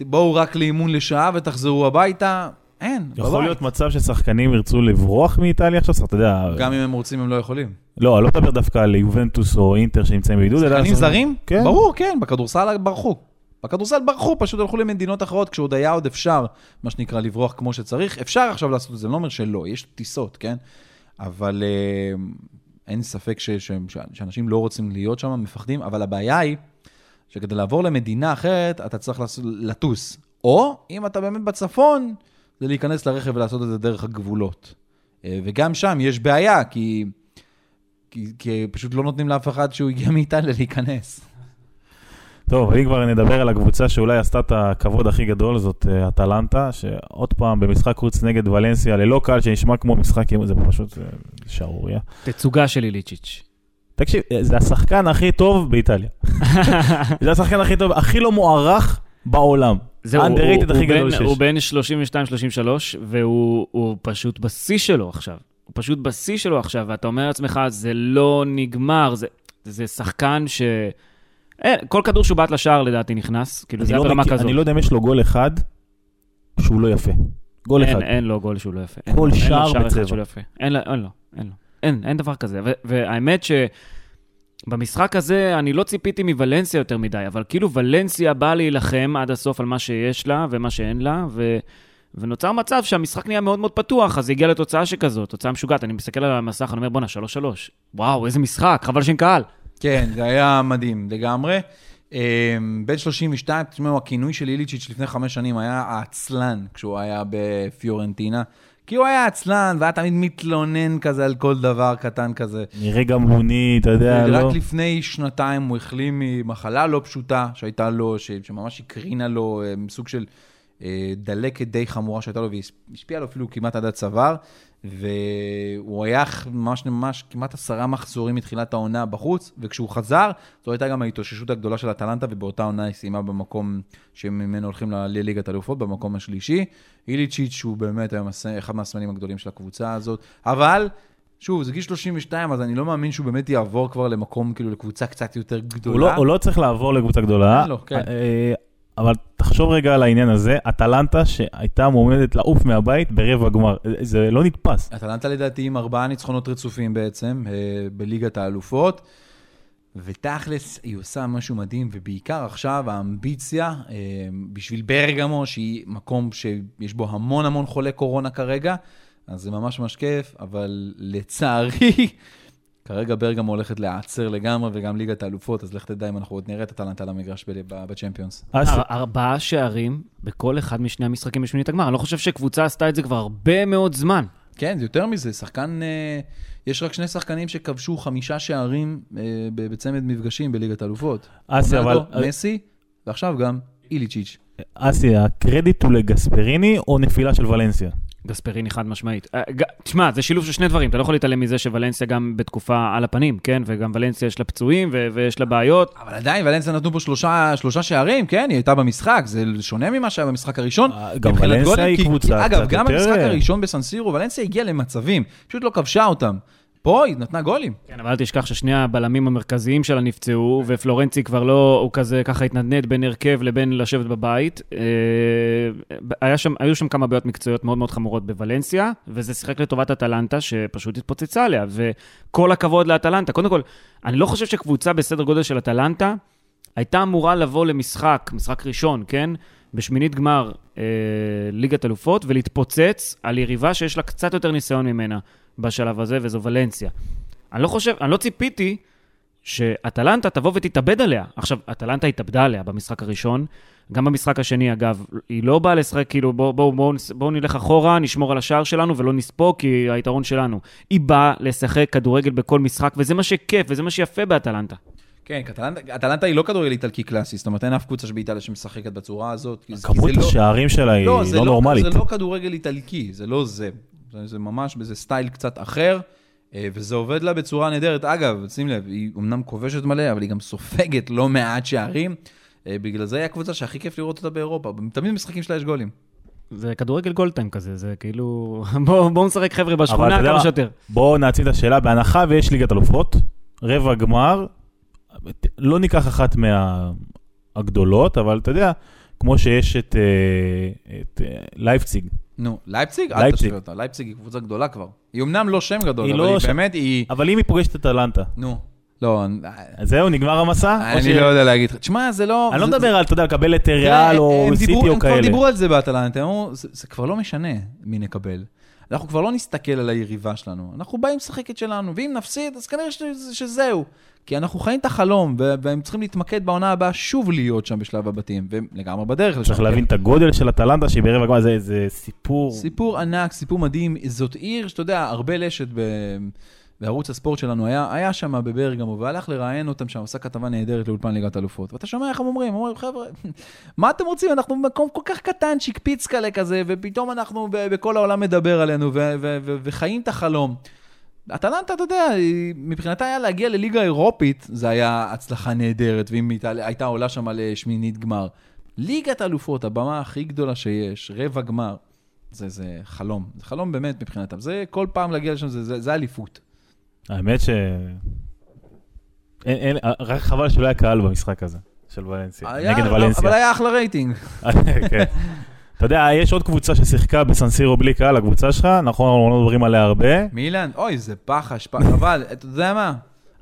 בואו רק לאימון לשעה ותחזרו הביתה. אין, יכול בבית. להיות מצב ששחקנים ירצו לברוח מאיטליה עכשיו, אתה יודע... גם אם הם רוצים, הם לא יכולים. לא, אני לא מדבר דווקא על יובנטוס או אינטר שנמצאים בבידוד. אלא שחקנים זרים? כן. ברור, כן, בכדורסל ברחו. בכדורסל ברחו, פשוט הלכו למדינות אחרות, כשעוד היה עוד אפשר, מה שנקרא, לברוח כמו שצריך. אפשר עכשיו לעשות את זה, אני לא אומר שלא, יש טיסות, כן? אבל אה, אין ספק ש, ש, ש, שאנשים לא רוצים להיות שם, מפחדים, אבל הבעיה היא שכדי לעבור למדינה אחרת, אתה צריך לטוס. או, אם אתה באמת בצפון, זה להיכנס לרכב ולעשות את זה דרך הגבולות. אה, וגם שם יש בעיה, כי, כי, כי פשוט לא נותנים לאף אחד שהוא הגיע מאיטליה להיכנס. טוב, אם כבר נדבר על הקבוצה שאולי עשתה את הכבוד הכי גדול, זאת אה, אטלנטה, שעוד פעם במשחק חוץ נגד ולנסיה, ללא קהל שנשמע כמו משחק, זה פשוט אה, שערורייה. תצוגה של איליצ'יץ'. תקשיב, זה השחקן הכי טוב באיטליה. זה השחקן הכי טוב, הכי לא מוערך בעולם. זהו, הוא הכי גדול שיש. הוא בן 32-33, והוא הוא פשוט בשיא שלו עכשיו. הוא פשוט בשיא שלו עכשיו, ואתה אומר לעצמך, זה לא נגמר, זה, זה שחקן ש... אין, כל כדור שהוא בעט לשער לדעתי נכנס, כאילו זה לא ברמה מכיר- כזאת. אני לא יודע אם יש לו גול אחד שהוא לא יפה. גול אין, אחד. אין לו גול שהוא לא יפה. כל אין שער בצבע. לא. אין לו, אין לו, אין לו. אין, אין דבר כזה. ו- והאמת שבמשחק הזה אני לא ציפיתי מוולנסיה יותר מדי, אבל כאילו ולנסיה באה להילחם עד הסוף על מה שיש לה ומה שאין לה, ו... ונוצר מצב שהמשחק נהיה מאוד מאוד פתוח, אז הגיע לתוצאה שכזאת, תוצאה משוגעת. אני מסתכל על המסך, אני אומר, בואנה, 3-3. וואו, איזה משחק, חבל שאין קהל. כן, זה היה מדהים לגמרי. אה, בן 32, תשמעו, הכינוי של איליצ'יץ' לפני חמש שנים היה העצלן, כשהוא היה בפיורנטינה. כי הוא היה עצלן, והיה תמיד מתלונן כזה על כל דבר קטן כזה. נראה גמלוני, אתה יודע, לא? רק לפני שנתיים הוא החלים ממחלה לא פשוטה שהייתה לו, שממש הקרינה לו אה, סוג של דלקת די חמורה שהייתה לו, והשפיעה לו אפילו כמעט עד הצוואר, והוא היה ממש ממש כמעט עשרה מחזורים מתחילת העונה בחוץ, וכשהוא חזר, זו הייתה גם ההתאוששות הגדולה של אטלנטה, ובאותה עונה היא סיימה במקום שממנו הולכים לליגת אלופות, במקום השלישי. איליצ'יץ' הוא באמת היום אחד מהסמלים הגדולים של הקבוצה הזאת, אבל... שוב, זה גיל 32, אז אני לא מאמין שהוא באמת יעבור כבר למקום, כאילו, לקבוצה קצת יותר גדולה. הוא לא, הוא לא צריך לעבור לקבוצה גדולה, לו, כן. אבל תחשוב רגע על העניין הזה, אטלנטה שהייתה מועמדת לעוף מהבית ברבע גמר, זה לא נתפס. אטלנטה לדעתי עם ארבעה ניצחונות רצופים בעצם, אה, בליגת האלופות, ותכלס היא עושה משהו מדהים, ובעיקר עכשיו האמביציה אה, בשביל ברגמו, שהיא מקום שיש בו המון המון חולי קורונה כרגע, אז זה ממש ממש כיף, אבל לצערי, כרגע ברגמו הולכת להיעצר לגמרי, וגם ליגת האלופות, אז לך תדע אם אנחנו עוד נראה את אטלנטה למגרש ב- ב- בצ'מפיונס. אז אר- ארבעה שערים בכל אחד משני המשחקים בשמינית הגמר. אני לא חושב שקבוצה עשתה את זה כבר הרבה מאוד זמן. כן, זה יותר מזה, שחקן, אה, יש רק שני שחקנים שכבשו חמישה שערים אה, ב- בצמד מפגשים בליגת האלופות. אסי, אבל... מסי, ועכשיו גם איליצ'יץ'. אסי, הקרדיט הוא לגספריני או נפילה של ולנסיה? גספריני חד משמעית. אה, תשמע, זה שילוב של שני דברים, אתה לא יכול להתעלם מזה שוולנסיה גם בתקופה על הפנים, כן? וגם ולנסיה יש לה פצועים ו- ויש לה בעיות. אבל עדיין, ולנסיה נתנו פה שלושה, שלושה שערים, כן, היא הייתה במשחק, זה שונה ממה שהיה במשחק הראשון. אה, גם ולנסיה היא קבוצה כי, אגב, קצת גם יותר- במשחק הראשון בסנסירו, ולנסיה הגיעה למצבים, פשוט לא כבשה אותם. פה היא נתנה גולים. כן, אבל אל תשכח ששני הבלמים המרכזיים שלה נפצעו, ופלורנצי כבר לא, הוא כזה ככה התנדנד בין הרכב לבין לשבת בבית. אה, היה שם, היו שם כמה בעיות מקצועיות מאוד מאוד חמורות בוולנסיה, וזה שיחק לטובת אטלנטה, שפשוט התפוצצה עליה, וכל הכבוד לאטלנטה. קודם כל, אני לא חושב שקבוצה בסדר גודל של אטלנטה הייתה אמורה לבוא למשחק, משחק ראשון, כן? בשמינית גמר אה, ליגת אלופות, ולהתפוצץ על יריבה שיש לה קצת יותר ניסיון ממנה בשלב הזה, וזו ולנסיה. אני לא חושב, אני לא ציפיתי שאטלנטה תבוא ותתאבד עליה. עכשיו, אטלנטה התאבדה עליה במשחק הראשון, גם במשחק השני, אגב, היא לא באה לשחק, כאילו, בואו בוא, בוא, בוא נלך אחורה, נשמור על השער שלנו ולא נספוג, כי היתרון שלנו. היא באה לשחק כדורגל בכל משחק, וזה מה שכיף, וזה מה שיפה באטלנטה. כן, אטלנטה היא לא כדורגל איטלקי קלאסי, זאת אומרת, אין אף קבוצה באיטליה שמשחקת בצורה הזאת. כמות לא- השערים שלה היא לא, לא נורמלית. זה לא כדורגל איטלקי, זה לא זה. זה ממש באיזה סטייל קצת אחר, אה, וזה עובד לה בצורה נהדרת. אגב, שים לב, היא אמנם כובשת מלא, אבל היא גם סופגת לא מעט שערים. אה, בגלל זה היא הקבוצה שהכי כיף לראות אותה באירופה. תמיד במשחקים שלה יש גולים. זה כדורגל גולדטיים כזה, זה כאילו... בואו בוא נשחק חבר'ה בשכונה כמה שיותר. בואו נעצים את השאלה, בהנחה ויש ליגת אלופות, רבע גמר, לא ניקח אחת מהגדולות, אבל אתה יודע, כמו שיש את, אה, את אה, לייפציג. נו, לייפציג? אל תשווה אותה, לייפציג היא קבוצה גדולה כבר. היא אמנם לא שם גדול, אבל לא היא באמת, היא... אבל אם היא פוגשת את אטלנטה. נו. לא, זהו, נגמר המסע? אני לא יודע להגיד לך. תשמע, זה לא... אני לא מדבר על, אתה יודע, לקבל את ריאל או סיטי או כאלה. הם כבר דיברו על זה באטלנטה, הם אמרו, זה כבר לא משנה מי נקבל. אנחנו כבר לא נסתכל על היריבה שלנו, אנחנו באים לשחק את שלנו, ואם נפסיד, אז כנראה שזהו. כי אנחנו חיים את החלום, והם צריכים להתמקד בעונה הבאה שוב להיות שם בשלב הבתים, והם לגמרי בדרך לשם. צריך להבין את הגודל של אטלנטה, שהיא ברבע גמר, זה סיפור... סיפור ענק, סיפור מדהים. זאת עיר שאתה יודע, הרבה לשת בערוץ הספורט שלנו היה, היה שם בברגמו, והלך לראיין אותם שם, עשה כתבה נהדרת לאולפן ליגת אלופות. ואתה שומע איך הם אומרים, אומרים, חבר'ה, מה אתם רוצים? אנחנו במקום כל כך קטן, צ'יק כאלה כזה, ופתאום אנחנו בכל העולם מדבר עלינו, וחיים את החלום. אטלנטה, אתה יודע, מבחינתה היה להגיע לליגה אירופית, זה היה הצלחה נהדרת, ואם הייתה, עולה שם לשמינית גמר. ליגת אלופות, הבמה הכי גדולה שיש, רבע גמר, זה, זה חלום. זה חלום באמת מבחינתם. זה כל פעם להגיע לשם, זה, זה, זה אליפות. האמת ש... אין, אין, רק חבל שלא היה קהל במשחק הזה, של ולנסיה, היה, נגד לא, ולנסיה. אבל היה אחלה רייטינג. כן. אתה יודע, יש עוד קבוצה ששיחקה בסנסירו בלי קהל, הקבוצה שלך, נכון, אנחנו לא מדברים עליה הרבה. מילאן, אוי, זה פח אשפה, אבל, אתה יודע מה?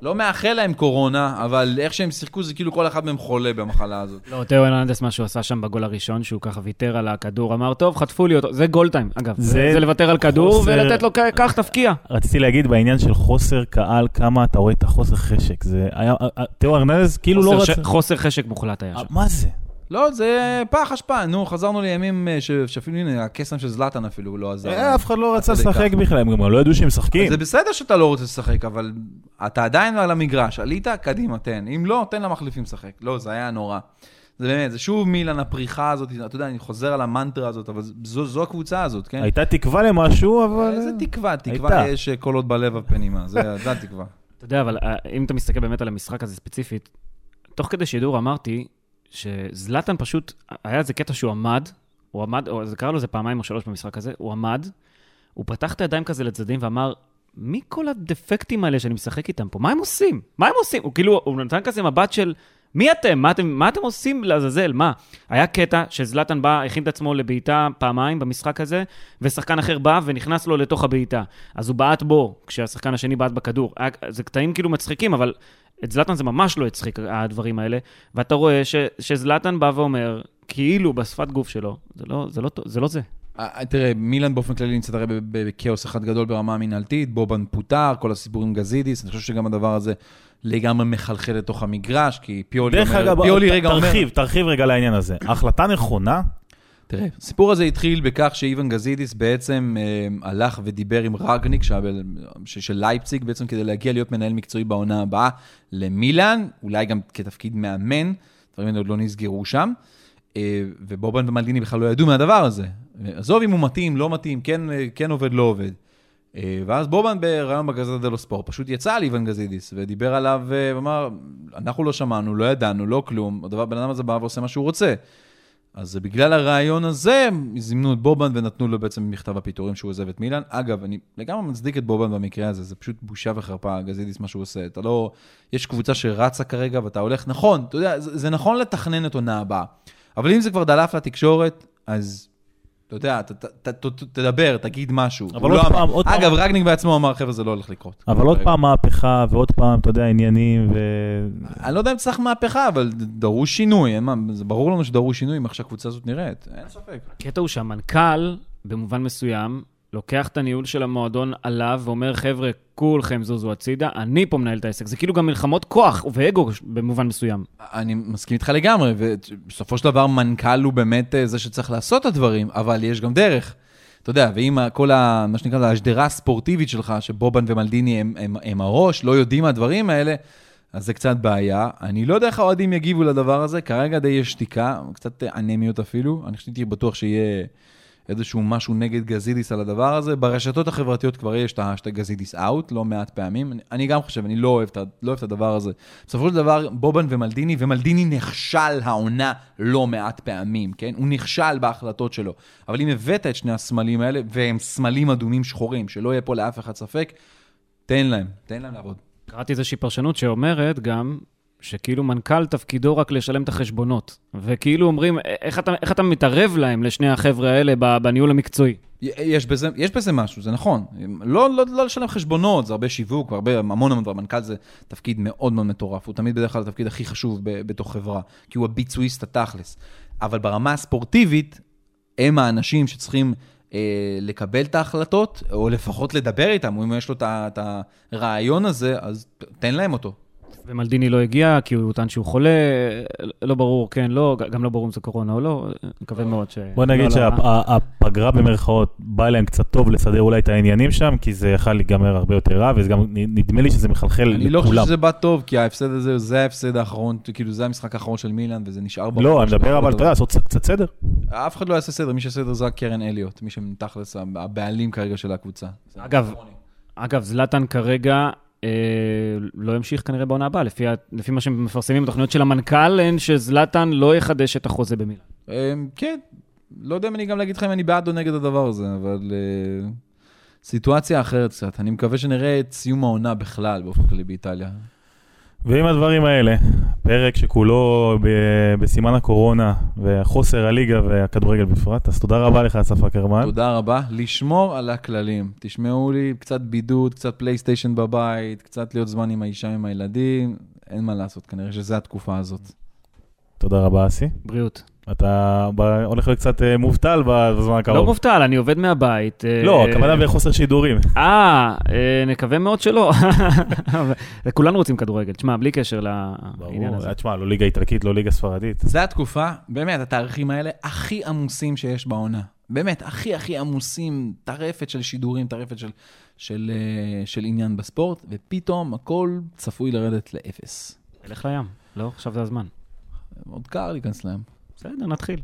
לא מאחל להם קורונה, אבל איך שהם שיחקו זה כאילו כל אחד מהם חולה במחלה הזאת. לא, תאו ארננדס, מה שהוא עשה שם בגול הראשון, שהוא ככה ויתר על הכדור, אמר, טוב, חטפו לי אותו, זה גול טיים, אגב. זה, זה לוותר על כדור חוסר... ולתת לו, קח, תפקיע. רציתי להגיד בעניין של חוסר קהל, כמה אתה רואה את החוסר חשק. זה היה, תאו ארננדס כאילו לא רצה... חוסר חשק מוחלט היה שם. מה זה? לא, זה פח אשפה, נו, חזרנו לימים אה, שאפילו, הנה, הקסם של זלאטן אפילו לא עזר. אה, אף אחד לא רצה לשחק בכלל, הם גם לא ידעו שהם משחקים. זה בסדר שאתה לא רוצה לשחק, אבל אתה עדיין על המגרש, עלית, קדימה, תן. אם לא, תן למחליפים לשחק. לא, זה היה נורא. זה באמת, זה שוב מילן, הפריחה הזאת, אתה יודע, אני חוזר על המנטרה הזאת, אבל זו, זו הקבוצה הזאת, כן? הייתה תקווה למשהו, אבל... איזה תקווה, תקווה הייתה. יש כל עוד בלב הפנימה, זה, זה התקווה. אתה יודע, אבל אם אתה מסתכל באמת על המשחק הזה ספציפית, תוך כדי שידור אמרתי, שזלאטן פשוט, היה איזה קטע שהוא עמד, הוא עמד, או זה קרה לו איזה פעמיים או שלוש במשחק הזה, הוא עמד, הוא פתח את הידיים כזה לצדדים ואמר, מי כל הדפקטים האלה שאני משחק איתם פה? מה הם עושים? מה הם עושים? הוא כאילו, הוא נתן כזה מבט של, מי אתם? מה אתם, מה אתם עושים לעזאזל? מה? היה קטע שזלאטן בא, הכין את עצמו לבעיטה פעמיים במשחק הזה, ושחקן אחר בא ונכנס לו לתוך הבעיטה. אז הוא בעט בו, כשהשחקן השני בעט בכדור. היה, זה קטעים כאילו מצחיקים, אבל את זלאטן זה ממש לא הצחיק, הדברים האלה, ואתה רואה ש, שזלאטן בא ואומר, כאילו בשפת גוף שלו, זה לא זה. לא, זה, לא זה. אה, תראה, מילאן באופן כללי נמצאת הרי בכאוס אחד גדול ברמה המינהלתית, בובן פוטר, כל הסיפור עם גזידיס, אני חושב שגם הדבר הזה לגמרי מחלחל לתוך המגרש, כי פיולי אומר... דרך אגב, תרחיב, תרחיב רגע לעניין הזה. החלטה נכונה תראה, הסיפור הזה התחיל בכך שאיוון גזידיס בעצם אה, הלך ודיבר עם רגניק של לייפציג, בעצם כדי להגיע להיות מנהל מקצועי בעונה הבאה למילאן, אולי גם כתפקיד מאמן, דברים האלה עוד לא נסגרו שם, אה, ובובן ומלדיני בכלל לא ידעו מהדבר הזה. עזוב אם הוא מתאים, לא מתאים, כן, אה, כן עובד, לא עובד. אה, ואז בובן בריאיון בגזדה דלו ספורט פשוט יצא על איוון גזידיס ודיבר עליו אה, ואמר, אנחנו לא שמענו, לא ידענו, לא כלום, הדבר, בן אדם הזה בא ועושה מה שהוא רוצה. אז בגלל הרעיון הזה, זימנו את בובן ונתנו לו בעצם מכתב הפיטורים שהוא עוזב את מילאן. אגב, אני לגמרי מצדיק את בובן במקרה הזה, זה פשוט בושה וחרפה, גזידיס, מה שהוא עושה. אתה לא... יש קבוצה שרצה כרגע ואתה הולך, נכון, אתה יודע, זה, זה נכון לתכנן את עונה הבאה. אבל אם זה כבר דלף לתקשורת, אז אתה יודע, תדבר, תגיד משהו. אבל עוד לא פעם, עוד פעם. אגב, רגניק בעצמו אמר, חבר'ה, זה לא הולך לקרות. אבל עוד פעם מהפכה, ועוד פעם, אתה יודע, עניינים ו... אני לא יודע אם צריך מהפכה, אבל דרוש שינוי. זה ברור לנו שדרוש שינוי עם איך שהקבוצה הזאת נראית, אין ספק. הקטע הוא שהמנכ"ל, במובן מסוים, לוקח את הניהול של המועדון עליו ואומר, חבר'ה, כולכם זוזו הצידה, אני פה מנהל את העסק. זה כאילו גם מלחמות כוח ואגו במובן מסוים. אני מסכים איתך לגמרי, ובסופו של דבר מנכ"ל הוא באמת אה, זה שצריך לעשות את הדברים, אבל יש גם דרך. אתה יודע, ואם כל ה... מה שנקרא, השדרה הספורטיבית שלך, שבובן ומלדיני הם, הם, הם הראש, לא יודעים מהדברים האלה, אז זה קצת בעיה. אני לא יודע איך האוהדים יגיבו לדבר הזה, כרגע די יש שתיקה, קצת אנמיות אפילו. אני חשבתי בטוח שיהיה איזשהו משהו נגד גזידיס על הדבר הזה. ברשתות החברתיות כבר יש את האשטג גזידיס אאוט, לא מעט פעמים. אני, אני גם חושב, אני לא אוהב, לא אוהב את הדבר הזה. בסופו של דבר, בובן ומלדיני, ומלדיני נכשל העונה לא מעט פעמים, כן? הוא נכשל בהחלטות שלו. אבל אם הבאת את שני הסמלים האלה, והם סמלים אדומים שחורים, שלא יהיה פה לאף אחד ספק, תן להם, תן להם לעבוד. קראתי איזושהי פרשנות שאומרת גם שכאילו מנכ"ל תפקידו רק לשלם את החשבונות. וכאילו אומרים, איך אתה, איך אתה מתערב להם, לשני החבר'ה האלה, בניהול המקצועי? יש בזה, יש בזה משהו, זה נכון. לא, לא, לא לשלם חשבונות, זה הרבה שיווק, הרבה, המון המון דברים. מנכ"ל זה תפקיד מאוד מאוד מטורף, הוא תמיד בדרך כלל התפקיד הכי חשוב ב, בתוך חברה, כי הוא הביצועיסט התכלס. אבל ברמה הספורטיבית, הם האנשים שצריכים אה, לקבל את ההחלטות, או לפחות לדבר איתם, אם יש לו את הרעיון הזה, אז תן להם אותו. ומלדיני לא הגיע כי הוא טען שהוא חולה, לא ברור, כן, לא, גם לא ברור אם זה קורונה או לא, מקווה מאוד ש... בוא נגיד לא, לא. שהפגרה במרכאות באה להם קצת טוב לסדר אולי את העניינים שם, כי זה יכול להיגמר הרבה יותר רע, וגם נדמה לי שזה מחלחל לכולם. אני לא חושב שזה בא טוב, כי ההפסד הזה, זה ההפסד האחרון, כאילו זה המשחק האחרון של מילאן, וזה נשאר... לא, אני מדבר אבל, אתה יודע, לעשות קצת סדר. אף אחד לא יעשה סדר, מי שיעשה סדר זה רק קרן אליוט, מי שמתכלס הבעלים כרגע של הקבוצה. אגב, אגב, זלאטן כרגע לא ימשיך כנראה בעונה הבאה, לפי, לפי מה שמפרסמים בתוכניות של המנכ"ל, הן שזלאטן לא יחדש את החוזה במילה. אה, כן, לא יודע אם אני גם להגיד לך אם אני בעד או נגד הדבר הזה, אבל uh, סיטואציה אחרת קצת. אני מקווה שנראה את סיום העונה בכלל, באופן כללי באיטליה. ועם הדברים האלה, פרק שכולו ב- בסימן הקורונה וחוסר הליגה והכדורגל בפרט, אז תודה רבה לך, אסף אקרמן. תודה רבה. לשמור על הכללים. תשמעו לי, קצת בידוד, קצת פלייסטיישן בבית, קצת להיות זמן עם האישה, עם הילדים, אין מה לעשות, כנראה שזו התקופה הזאת. תודה רבה, אסי. בריאות. אתה הולך להיות קצת אה, מובטל בזמן הקרוב. לא מובטל, אני עובד מהבית. אה, לא, הכוונה בחוסר שידורים. אה, אה, נקווה מאוד שלא. כולנו רוצים כדורגל, תשמע, בלי קשר לעניין הזה. תשמע, לא ליגה איטלקית, לא ליגה ספרדית. זה התקופה, באמת, התאריכים האלה הכי עמוסים שיש בעונה. באמת, הכי הכי עמוסים, טרפת של שידורים, טרפת של, של, של עניין בספורט, ופתאום הכל צפוי לרדת לאפס. אלך לים, לא? עכשיו זה הזמן. עוד קר להיכנס לים. בסדר, נתחיל.